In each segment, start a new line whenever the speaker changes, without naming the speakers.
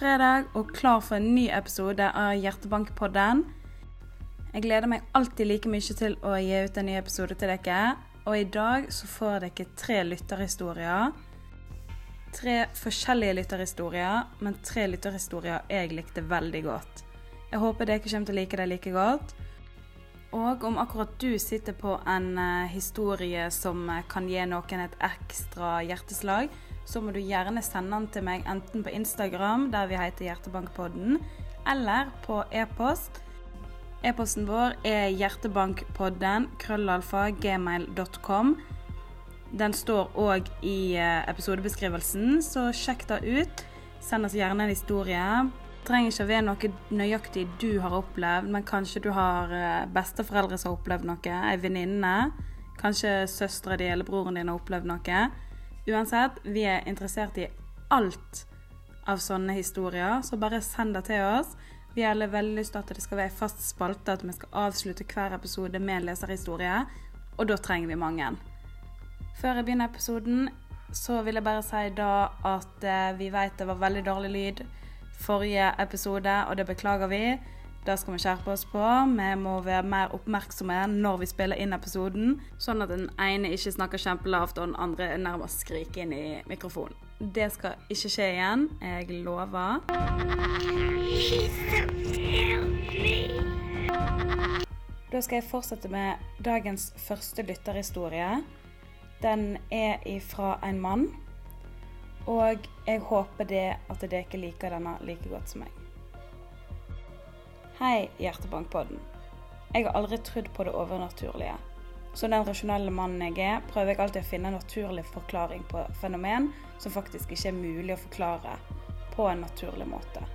Fredag og klar for en ny episode av Hjertebankpodden. Jeg gleder meg alltid like mye til å gi ut en ny episode til dere. Og i dag så får dere tre lytterhistorier. Tre forskjellige lytterhistorier, men tre lytterhistorier jeg likte veldig godt. Jeg håper dere kommer til å like det like godt. Og om akkurat du sitter på en uh, historie som uh, kan gi noen et ekstra hjerteslag, så må du gjerne sende den til meg enten på Instagram, der vi heter Hjertebankpodden, eller på e-post. E-posten vår er hjertebankpodden krøllalfa gmail.com. Den står òg i uh, episodebeskrivelsen, så sjekk det ut. Send oss gjerne en historie. Det trenger ikke å være noe nøyaktig du har opplevd, men kanskje du har besteforeldre som har opplevd noe, ei venninne, kanskje søstera di eller broren din har opplevd noe. Uansett, vi er interessert i alt av sånne historier, så bare send det til oss. Vi har veldig lyst til at det skal være en fast spalte, at vi skal avslutte hver episode med en leserhistorie, og da trenger vi mange. Før jeg begynner episoden, så vil jeg bare si da at vi vet det var veldig dårlig lyd forrige episode, og det beklager vi. Det skal vi skjerpe oss på. Vi må være mer oppmerksomme når vi spiller inn episoden, sånn at den ene ikke snakker kjempelavt og den andre nærmest skriker inn i mikrofonen. Det skal ikke skje igjen. Jeg lover. Da skal jeg fortsette med dagens første lytterhistorie. Den er ifra en mann. Og jeg håper det at dere liker denne like godt som meg. Hei, Hjertebankpodden. Jeg har aldri trodd på det overnaturlige. Som den rasjonelle mannen jeg er, prøver jeg alltid å finne en naturlig forklaring på fenomen som faktisk ikke er mulig å forklare på en naturlig måte.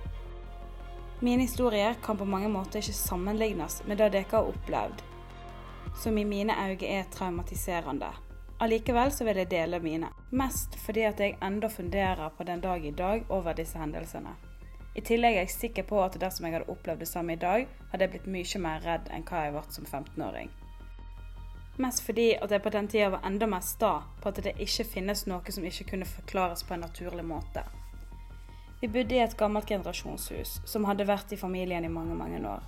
Mine historier kan på mange måter ikke sammenlignes med det dere har opplevd, som i mine øyne er traumatiserende. Allikevel så vil jeg dele mine. Mest fordi at jeg enda funderer på den dag i dag over disse hendelsene. I tillegg er jeg sikker på at dersom jeg hadde opplevd det samme i dag, hadde jeg blitt mye mer redd enn hva jeg ble som 15-åring. Mest fordi at jeg på den tida var enda mer sta på at det ikke finnes noe som ikke kunne forklares på en naturlig måte. Vi bodde i et gammelt generasjonshus som hadde vært i familien i mange, mange år.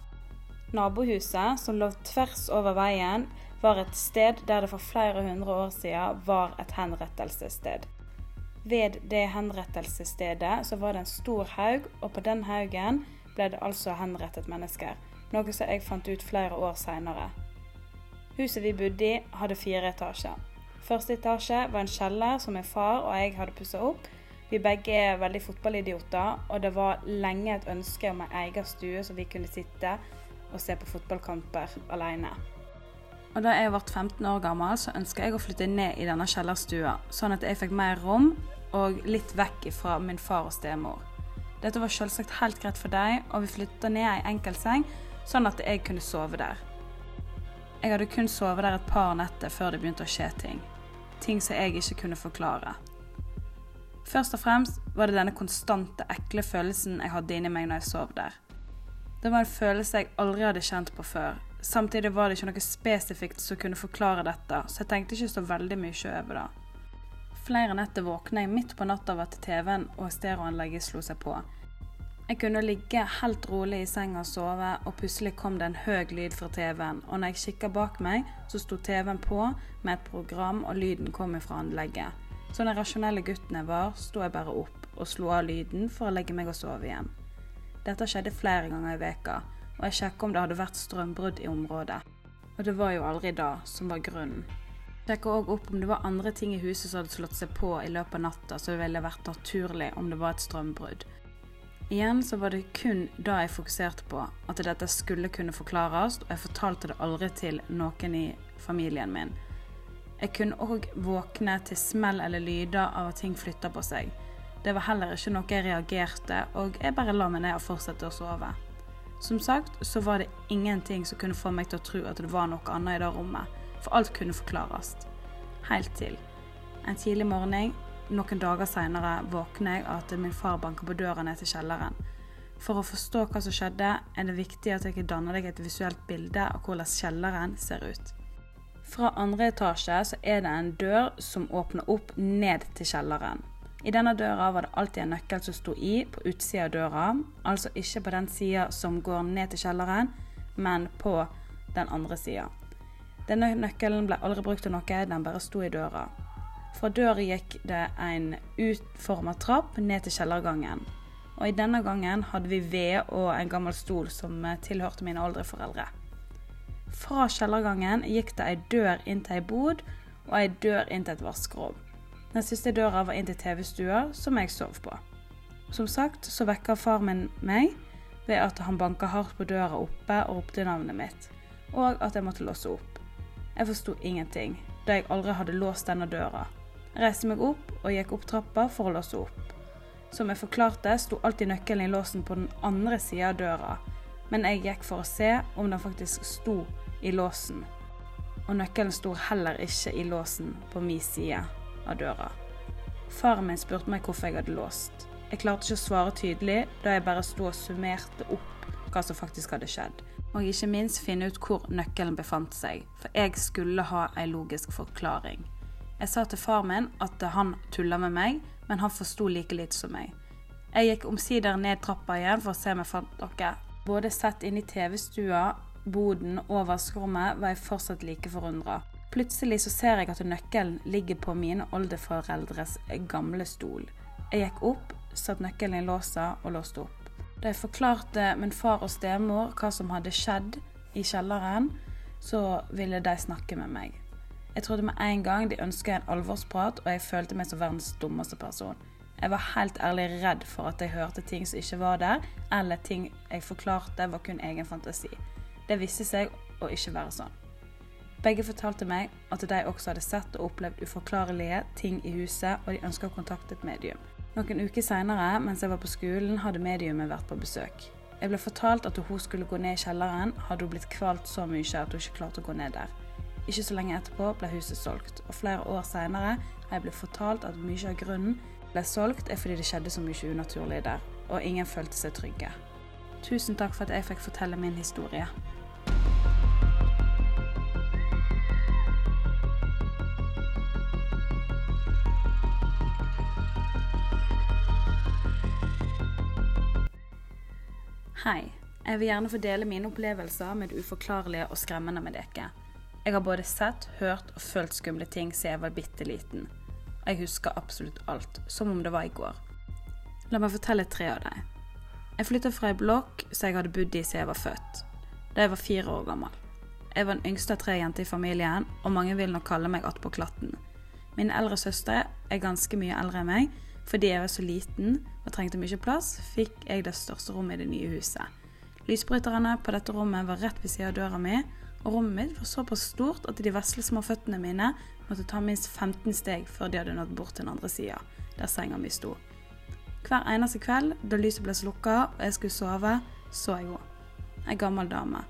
Nabohuset, som lå tvers over veien, var et sted der det for flere hundre år siden var et henrettelsessted. Ved det henrettelsesstedet så var det en stor haug, og på den haugen ble det altså henrettet mennesker. Noe som jeg fant ut flere år seinere. Huset vi bodde i, hadde fire etasjer. Første etasje var en kjeller som min far og jeg hadde pussa opp. Vi begge er veldig fotballidioter, og det var lenge et ønske om ei egen stue så vi kunne sitte og se på fotballkamper alene. Og da jeg ble 15 år gammel, så ønska jeg å flytte ned i denne kjellerstua, sånn at jeg fikk mer rom og litt vekk fra min far og stemor. Dette var selvsagt helt greit for dem, og vi flytta ned ei enkeltseng, sånn at jeg kunne sove der. Jeg hadde kun sovet der et par netter før det begynte å skje ting. Ting som jeg ikke kunne forklare. Først og fremst var det denne konstante, ekle følelsen jeg hadde inni meg når jeg sov der. Det var en følelse jeg aldri hadde kjent på før. Samtidig var det ikke noe spesifikt som kunne forklare dette, så jeg tenkte ikke så veldig mye over det. Flere netter våkna jeg midt på natta av at TV-en og stereoanlegget slo seg på. Jeg kunne ligge helt rolig i senga og sove, og plutselig kom det en høy lyd fra TV-en, og når jeg kikka bak meg, så sto TV-en på med et program, og lyden kom fra anlegget. Så den rasjonelle gutten jeg var, sto jeg bare opp og slo av lyden for å legge meg og sove igjen. Dette skjedde flere ganger i veka, og jeg sjekka om det hadde vært strømbrudd i området. Og det var jo aldri da som var grunnen. Sjekka òg opp om det var andre ting i huset som hadde slått seg på i løpet av natta som ville vært naturlig om det var et strømbrudd. Igjen så var det kun da jeg fokuserte på at dette skulle kunne forklares, og jeg fortalte det aldri til noen i familien min. Jeg kunne òg våkne til smell eller lyder av at ting flytta på seg. Det var heller ikke noe jeg reagerte, og jeg bare la meg ned og fortsatte å sove. Som sagt så var det ingenting som kunne få meg til å tro at det var noe annet i det rommet, for alt kunne forklares. Helt til en tidlig morgen, noen dager seinere, våkner jeg av at min far banker på døra ned til kjelleren. For å forstå hva som skjedde, er det viktig at jeg danner deg et visuelt bilde av hvordan kjelleren ser ut. Fra andre etasje så er det en dør som åpner opp ned til kjelleren. I denne døra var det alltid en nøkkel som sto i på utsida av døra, altså ikke på den sida som går ned til kjelleren, men på den andre sida. Denne nøkkelen ble aldri brukt til noe, den bare sto i døra. Fra døra gikk det en utforma trapp ned til kjellergangen. Og i denne gangen hadde vi ved og en gammel stol som tilhørte mine oldeforeldre. Fra kjellergangen gikk det ei dør inn til ei bod og ei dør inn til et vaskerom. Den siste døra var inn til TV-stua, som jeg sov på. Som sagt så vekka far min meg ved at han banka hardt på døra oppe og ropte navnet mitt, og at jeg måtte låse opp. Jeg forsto ingenting, da jeg aldri hadde låst denne døra. Jeg reiste meg opp og gikk opp trappa for å låse opp. Som jeg forklarte, sto alltid nøkkelen i låsen på den andre sida av døra, men jeg gikk for å se om den faktisk sto i låsen. Og nøkkelen sto heller ikke i låsen på min side av døra. Faren min spurte meg hvorfor jeg hadde låst. Jeg klarte ikke å svare tydelig, da jeg bare sto og summerte opp hva som faktisk hadde skjedd. Og ikke minst finne ut hvor nøkkelen befant seg, for jeg skulle ha ei logisk forklaring. Jeg sa til far min at han tulla med meg, men han forsto like lite som meg. Jeg gikk omsider ned trappa igjen for å se om jeg fant noe. Både sett inn i TV-stua, boden og vaskerommet var jeg fortsatt like forundra. Plutselig så ser jeg at nøkkelen ligger på mine oldeforeldres gamle stol. Jeg gikk opp, satte nøkkelen i låsa og låste opp. Da jeg forklarte min far og stemor hva som hadde skjedd i kjelleren, så ville de snakke med meg. Jeg trodde med en gang de ønsket en alvorsprat, og jeg følte meg som verdens dummeste person. Jeg var helt ærlig redd for at jeg hørte ting som ikke var der, eller ting jeg forklarte var kun egen fantasi. Det viste seg å ikke være sånn. Begge fortalte meg at de også hadde sett og opplevd uforklarlige ting i huset, og de ønska å kontakte et medium. Noen uker seinere, mens jeg var på skolen, hadde mediumet vært på besøk. Jeg ble fortalt at hun skulle gå ned i kjelleren, hadde hun blitt kvalt så mye at hun ikke klarte å gå ned der. Ikke så lenge etterpå ble huset solgt, og flere år seinere har jeg blitt fortalt at mye av grunnen ble solgt er fordi det skjedde så mye unaturlig der, og ingen følte seg trygge. Tusen takk for at jeg fikk fortelle min historie. Hei. Jeg vil gjerne få dele mine opplevelser med det uforklarlige og skremmende med dere. Jeg har både sett, hørt og følt skumle ting siden jeg var bitte liten. Jeg husker absolutt alt, som om det var i går. La meg fortelle tre av dem. Jeg flytta fra ei blokk som jeg hadde bodd i siden jeg var født, da jeg var fire år gammel. Jeg var den yngste av tre jenter i familien, og mange vil nok kalle meg attpåklatten. Min eldre søster er ganske mye eldre enn meg, fordi jeg var så liten og trengte mye plass, fikk jeg det største rommet i det nye huset. Lysbryterne på dette rommet var rett ved siden av døra mi, og rommet mitt var såpass stort at de vesle små føttene mine måtte ta minst 15 steg før de hadde nådd bort til den andre sida, der senga mi sto. Hver eneste kveld da lyset ble slukka og jeg skulle sove, så jeg henne. Ei gammel dame.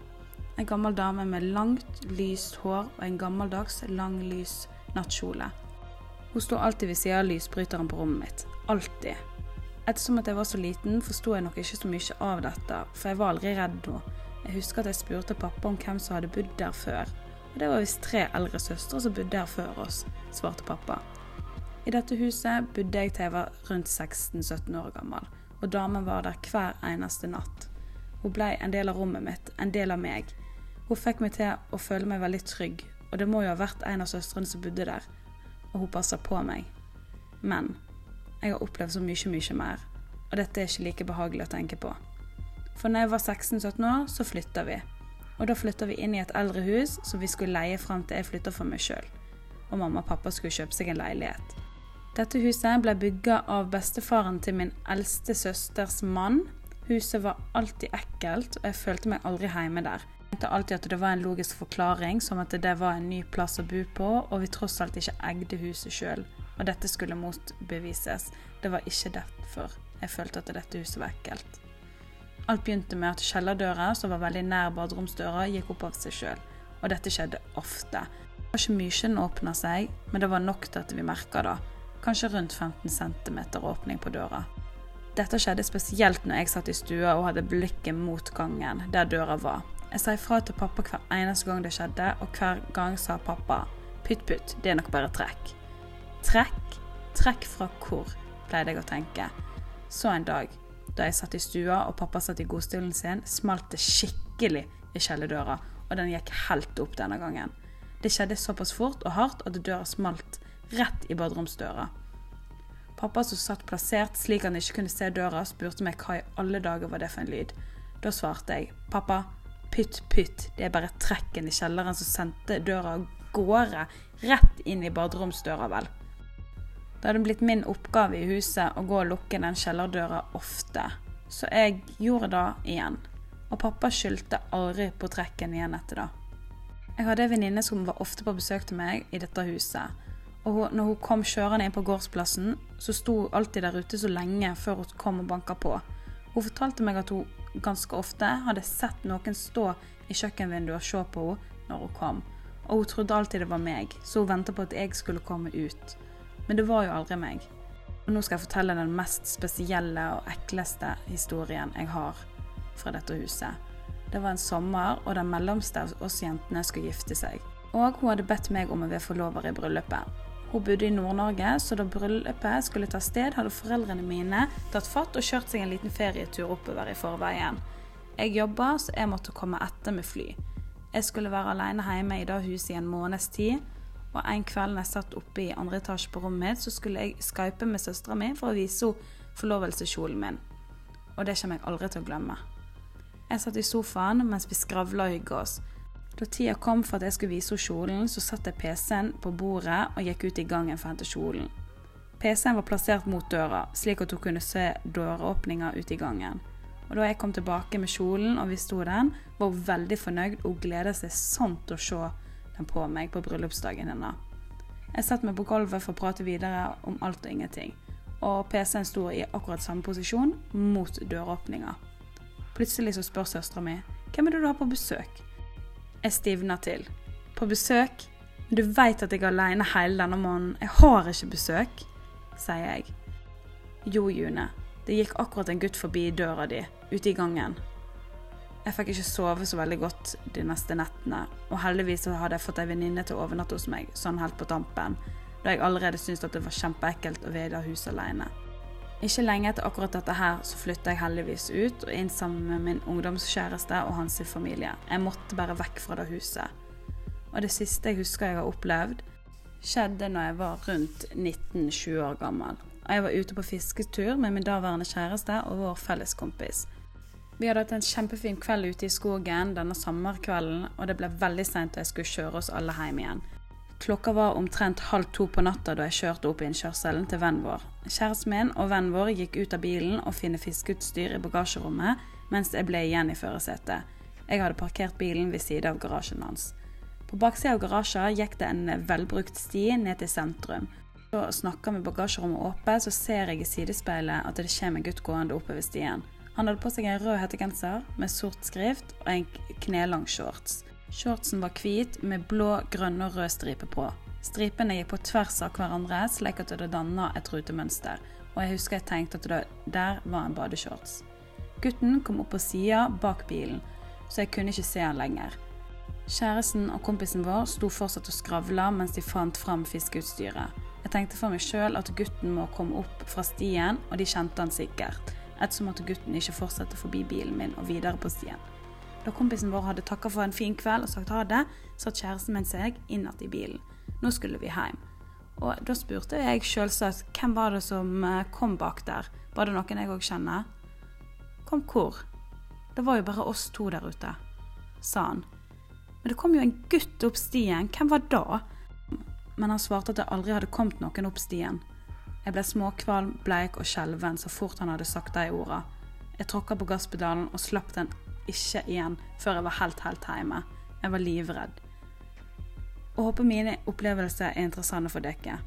Ei gammel dame med langt, lyst hår og en gammeldags, lang, lys nattkjole. Hun sto alltid ved siden av lysbryteren på rommet mitt. Alltid. Ettersom at jeg var så liten, forsto jeg nok ikke så mye av dette, for jeg var aldri redd nå. Jeg husker at jeg spurte pappa om hvem som hadde bodd der før. Og det var visst tre eldre søstre som bodde der før oss, svarte pappa. I dette huset bodde jeg til jeg var rundt 16-17 år gammel, og damen var der hver eneste natt. Hun blei en del av rommet mitt, en del av meg. Hun fikk meg til å føle meg veldig trygg, og det må jo ha vært en av søstrene som bodde der og hun passer på meg. Men jeg har opplevd så mye, mye mer, og dette er ikke like behagelig å tenke på. For når jeg var 16-17 år, så flytta vi. Og da flytta vi inn i et eldre hus som vi skulle leie fram til jeg flytta for meg sjøl. Og mamma og pappa skulle kjøpe seg en leilighet. Dette huset ble bygga av bestefaren til min eldste søsters mann. Huset var alltid ekkelt, og jeg følte meg aldri hjemme der. Tenkte alltid at det var en logisk forklaring, som at det var en ny plass å bo på, og vi tross alt ikke eide huset sjøl. Og dette skulle motbevises. Det var ikke derfor jeg følte at dette huset var ekkelt. Alt begynte med at kjellerdøra, som var veldig nær baderomsdøra, gikk opp av seg sjøl. Og dette skjedde ofte. Det var ikke mye den åpna seg, men det var nok til at vi merka det. Kanskje rundt 15 cm åpning på døra. Dette skjedde spesielt når jeg satt i stua og hadde blikket mot gangen, der døra var. Jeg sa ifra til pappa hver eneste gang det skjedde, og hver gang sa pappa pytt, det er nok bare trekk. Trekk? Trekk fra hvor? pleide jeg å tenke. Så en dag, da jeg satt i stua og pappa satt i godstolen sin, smalt det skikkelig i kjellerdøra, og den gikk helt opp denne gangen. Det skjedde såpass fort og hardt at døra smalt rett i baderomsdøra. Pappa som satt plassert slik han ikke kunne se døra, spurte meg hva i alle dager var det for en lyd. Da svarte jeg, pappa, pytt pytt, det er bare trekken i kjelleren som sendte døra av gårde, rett inn i baderomsdøra, vel. Det hadde blitt min oppgave i huset å gå og lukke den kjellerdøra ofte, så jeg gjorde det igjen. Og pappa skyldte aldri på trekken igjen etter det. Jeg hadde en venninne som var ofte på besøk til meg i dette huset. Og når hun kom kjørende inn på gårdsplassen, så sto hun alltid der ute så lenge før hun kom og banka på. Hun fortalte meg at hun ganske ofte hadde sett noen stå i kjøkkenvinduet og se på henne når hun kom. Og hun trodde alltid det var meg, så hun venta på at jeg skulle komme ut. Men det var jo aldri meg. Og nå skal jeg fortelle den mest spesielle og ekleste historien jeg har fra dette huset. Det var en sommer, og den mellomste av oss jentene skulle gifte seg. Og hun hadde bedt meg om å være forlover i bryllupet. Hun bodde i Nord-Norge, så da bryllupet skulle ta sted, hadde foreldrene mine tatt fatt og kjørt seg en liten ferietur oppover i forveien. Jeg jobba, så jeg måtte komme etter med fly. Jeg skulle være alene hjemme i det huset i en måneds tid, og en kveld når jeg satt oppe i andre etasje på rommet mitt, så skulle jeg skype med søstera mi for å vise henne forlovelseskjolen min. Og det kommer jeg aldri til å glemme. Jeg satt i sofaen mens vi skravla og hygga oss. Da tida kom for at jeg skulle vise henne kjolen, så satte jeg PC-en på bordet og gikk ut i gangen for å hente kjolen. PC-en var plassert mot døra, slik at hun kunne se døråpninga ute i gangen. Og Da jeg kom tilbake med kjolen og vi sto den, var hun veldig fornøyd og gleda seg sånn til å se den på meg på bryllupsdagen hennes. Jeg satte meg på gulvet for å prate videre om alt og ingenting, og PC-en sto i akkurat samme posisjon mot døråpninga. Plutselig så spør søstera mi hvem er det du har på besøk. Jeg stivner til. På besøk? Men du veit at jeg er aleine hele denne måneden. Jeg har ikke besøk, sier jeg. Jo, June. Det gikk akkurat en gutt forbi døra di, ute i gangen. Jeg fikk ikke sove så veldig godt de neste nettene, og heldigvis hadde jeg fått ei venninne til å overnatte hos meg, sånn helt på tampen, da jeg allerede syntes at det var kjempeekkelt å være i det huset aleine. Ikke lenge etter akkurat dette her så flytta jeg heldigvis ut og inn sammen med min ungdomskjæreste og hans familie. Jeg måtte bare vekk fra det huset. Og det siste jeg husker jeg har opplevd, skjedde når jeg var rundt 19-20 år gammel. Og jeg var ute på fisketur med min daværende kjæreste og vår felleskompis. Vi hadde hatt en kjempefin kveld ute i skogen denne sommerkvelden, og det ble veldig seint da jeg skulle kjøre oss alle hjem igjen. Klokka var omtrent halv to på natta da jeg kjørte opp innkjørselen til vennen vår. Kjæresten min og vennen vår gikk ut av bilen og finne fiskeutstyr i bagasjerommet, mens jeg ble igjen i førersetet. Jeg hadde parkert bilen ved siden av garasjen hans. På baksida av garasjen gikk det en velbrukt sti ned til sentrum. Jeg snakker med bagasjerommet åpent, så ser jeg i sidespeilet at det kommer en gutt gående oppover stien. Han hadde på seg en rød hettegenser med sort skrift og en knelang shorts. Shortsen var hvit med blå, grønn og rød stripe på. Stripene gikk på tvers av hverandre, slik at det danna et rutemønster, og jeg husker jeg tenkte at det der var en badeshorts. Gutten kom opp på sida bak bilen, så jeg kunne ikke se han lenger. Kjæresten og kompisen vår sto fortsatt og skravla mens de fant fram fiskeutstyret. Jeg tenkte for meg sjøl at gutten må komme opp fra stien, og de kjente han sikkert, ettersom at gutten ikke fortsatte forbi bilen min og videre på stien. Da kompisen vår hadde takka for en fin kveld og sagt ha det, satt kjæresten min seg innat i bilen. Nå skulle vi hjem. Og da spurte jeg selvsagt hvem var det som eh, kom bak der. Var det noen jeg òg kjenner? Kom hvor? Det var jo bare oss to der ute, sa han. Men det kom jo en gutt opp stien. Hvem var da? Men han svarte at det aldri hadde kommet noen opp stien. Jeg ble småkvalm, bleik og skjelven så fort han hadde sagt de orda. Jeg tråkka på gasspedalen og slapp den ikke igjen før jeg var helt, helt hjemme. Jeg var livredd. Og håper mine opplevelser er interessante for dere.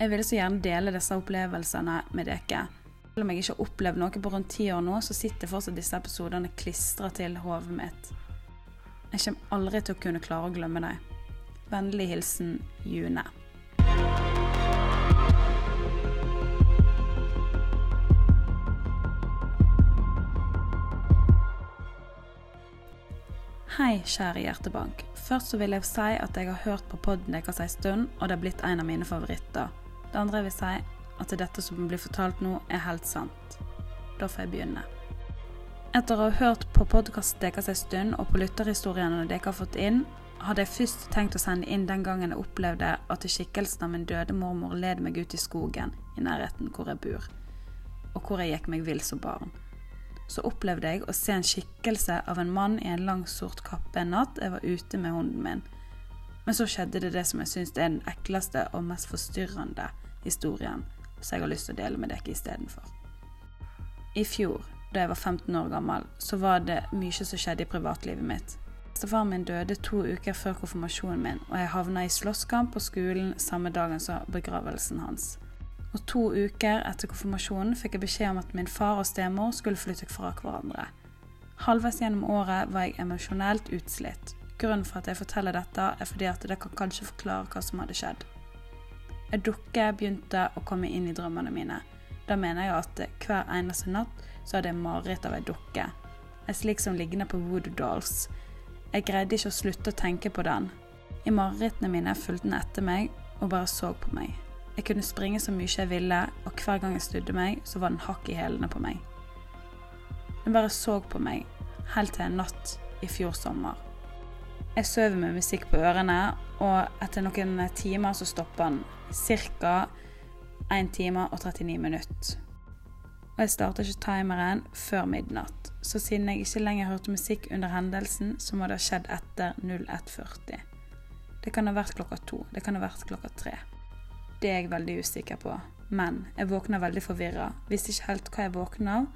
Jeg vil så gjerne dele disse opplevelsene med dere. Selv om jeg ikke har opplevd noe på rundt ti år nå, så sitter fortsatt disse episodene klistra til hodet mitt. Jeg kommer aldri til å kunne klare å glemme dem. Vennlig hilsen June. Hei, kjære Hjertebank. Først så vil jeg si at jeg har hørt på podden deres en stund, og det er blitt en av mine favoritter. Det andre jeg vil si, at dette som blir fortalt nå, er helt sant. Da får jeg begynne. Etter å ha hørt på podkasten deres en stund og på lytterhistoriene dere har fått inn, hadde jeg først tenkt å sende inn den gangen jeg opplevde at skikkelsen av min døde mormor led meg ut i skogen i nærheten hvor jeg bor, og hvor jeg gikk meg vill som barn. Så opplevde jeg å se en skikkelse av en mann i en lang, sort kappe en natt jeg var ute med hunden min. Men så skjedde det det som jeg syns er den ekleste og mest forstyrrende historien, så jeg har lyst til å dele med dere istedenfor. I fjor, da jeg var 15 år gammel, så var det mye som skjedde i privatlivet mitt. Bestefaren min døde to uker før konfirmasjonen min, og jeg havna i slåsskamp på skolen samme dagen som begravelsen hans. Og to uker etter konfirmasjonen fikk jeg beskjed om at min far og stemor skulle flytte fra hverandre. Halvveis gjennom året var jeg emosjonelt utslitt. Grunnen for at jeg forteller dette, er fordi at det kan kanskje forklare hva som hadde skjedd. En dukke begynte å komme inn i drømmene mine. Da mener jeg at hver eneste natt så hadde jeg mareritt av ei dukke. En slik som ligner på Voodoo Dolls. Jeg greide ikke å slutte å tenke på den. I marerittene mine fulgte den etter meg og bare så på meg. Jeg kunne springe så mye jeg ville, og hver gang jeg snudde meg, så var den hakk i hælene på meg. Den bare så på meg, helt til en natt i fjor sommer. Jeg sover med musikk på ørene, og etter noen timer så stopper den. Ca. 1 time og 39 minutter og jeg starta ikke timeren før midnatt, så siden jeg ikke lenger hørte musikk under hendelsen, så må det ha skjedd etter 01.40. Det kan ha vært klokka to, det kan ha vært klokka tre. Det er jeg veldig usikker på, men jeg våkna veldig forvirra, visste ikke helt hva jeg våkna av,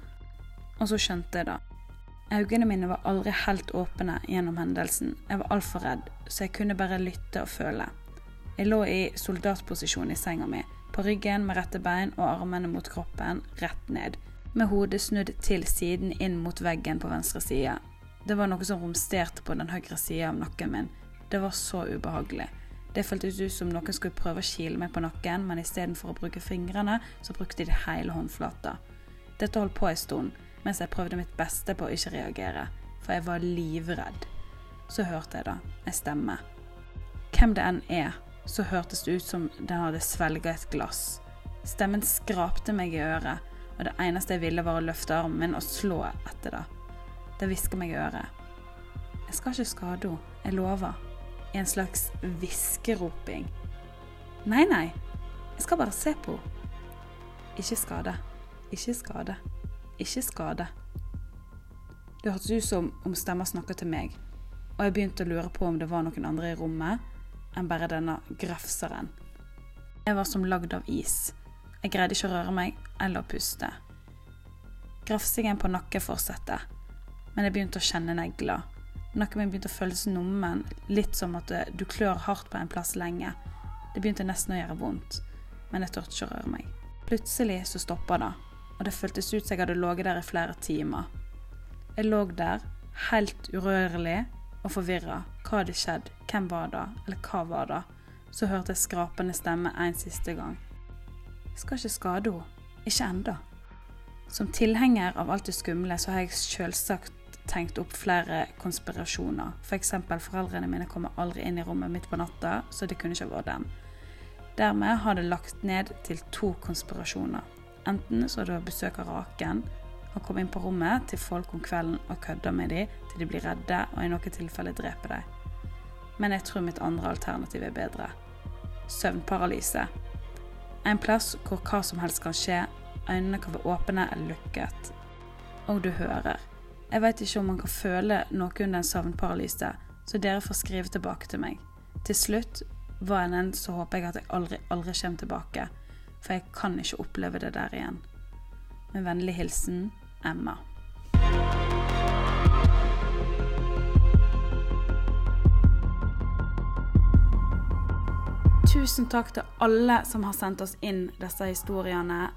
og så skjønte jeg det. Øynene mine var aldri helt åpne gjennom hendelsen, jeg var altfor redd, så jeg kunne bare lytte og føle. Jeg lå i soldatposisjon i senga mi, på ryggen med rette bein og armene mot kroppen, rett ned, med hodet snudd til siden inn mot veggen på venstre side. Det var noe som romsterte på den høyre sida av nakken min. Det var så ubehagelig. Det føltes ut som noen skulle prøve å kile meg på nakken, men istedenfor å bruke fingrene, så brukte de hele håndflata. Dette holdt på en stund, mens jeg prøvde mitt beste på å ikke reagere, for jeg var livredd. Så hørte jeg da, en stemme. Hvem det enn er, så hørtes det ut som den hadde svelga et glass. Stemmen skrapte meg i øret, og det eneste jeg ville, var å løfte armen min og slå etter det. Det hviska meg i øret. Jeg skal ikke skade henne, jeg lover. En slags hviskeroping. Nei, nei, jeg skal bare se på henne. Ikke skade. Ikke skade. Ikke skade. Det hørtes ut som om stemmer snakka til meg, og jeg begynte å lure på om det var noen andre i rommet, enn bare denne grafseren. Jeg var som lagd av is. Jeg greide ikke å røre meg eller å puste. Grafsingen på nakken fortsatte, men jeg begynte å kjenne negler. Nakken min begynte å føles nummen, litt som at du klør hardt på en plass lenge. Det begynte nesten å gjøre vondt, men jeg turte ikke å røre meg. Plutselig så stoppa det, og det føltes ut som jeg hadde ligget der i flere timer. Jeg lå der, helt urørlig, og forvirra. Hva hadde skjedd? Hvem var det? Eller hva var det? Så hørte jeg skrapende stemme en siste gang. Jeg skal ikke skade henne. Ikke enda. Som tilhenger av alt det skumle, så har jeg selvsagt tenkt opp flere konspirasjoner. F.eks. For foreldrene mine kommer aldri inn i rommet mitt på natta, så det kunne ikke vært dem. Dermed har det lagt ned til to konspirasjoner. Enten så er det besøk av raken, og komme inn på rommet til folk om kvelden og kødde med dem til de blir redde og i noen tilfeller dreper dem. Men jeg tror mitt andre alternativ er bedre. Søvnparalyse. En plass hvor hva som helst kan skje, øynene kan være åpne eller lukket. Og du hører. Jeg vet ikke om man kan føle noe under en søvnparalyse, så dere får skrive tilbake til meg. Til slutt, hva enn enn, så håper jeg at jeg aldri, aldri kommer tilbake, for jeg kan ikke oppleve det der igjen. Med vennlig hilsen Emma. Tusen takk til alle som har sendt oss inn disse historiene.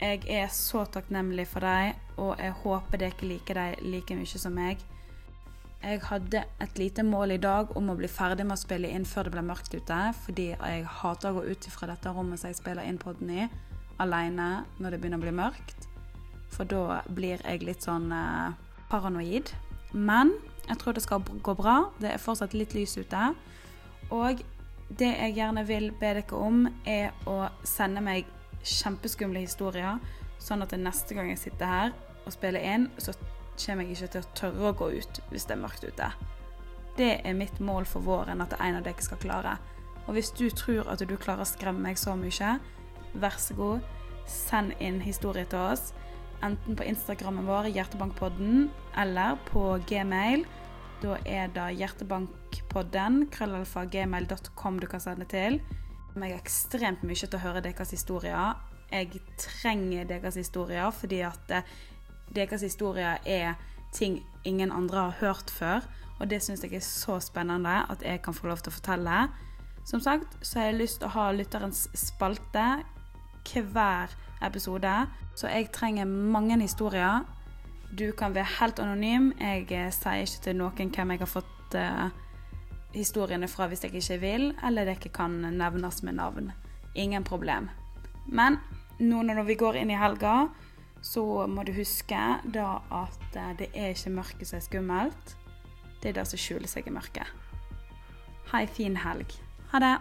Jeg er så takknemlig for dem, og jeg håper dere liker dem like mye som meg. Jeg hadde et lite mål i dag om å bli ferdig med å spille inn før det ble mørkt ute, fordi jeg hater å gå ut fra dette rommet som jeg spiller inn podden i, alene når det begynner å bli mørkt. For da blir jeg litt sånn eh, paranoid. Men jeg tror det skal gå bra. Det er fortsatt litt lys ute. Og det jeg gjerne vil be dere om, er å sende meg kjempeskumle historier, sånn at neste gang jeg sitter her og spiller inn, så kommer jeg ikke til å tørre å gå ut hvis det er mørkt ute. Det er mitt mål for våren, at en av dere skal klare. Og hvis du tror at du klarer å skremme meg så mye, vær så god, send inn historie til oss. Enten på Instagrammen vår, Hjertebankpodden, eller på gmail. Da er det hjertebankpodden, krøllalfa gmail.com du kan sende til. Jeg er ekstremt mye til å høre deres historier. Jeg trenger deres historier fordi at eh, deres historier er ting ingen andre har hørt før. Og det syns jeg er så spennende at jeg kan få lov til å fortelle. Som sagt så har jeg lyst til å ha lytterens spalte hver episode. Så jeg trenger mange historier. Du kan være helt anonym. Jeg eh, sier ikke til noen hvem jeg har fått uh, historiene fra hvis jeg ikke vil, eller det ikke kan nevnes med navn. Ingen problem. Men nå når vi går inn i helga, så må du huske da at eh, det er ikke mørket som er skummelt. Det er det som skjuler seg i mørket. Ha ei en fin helg. Ha det.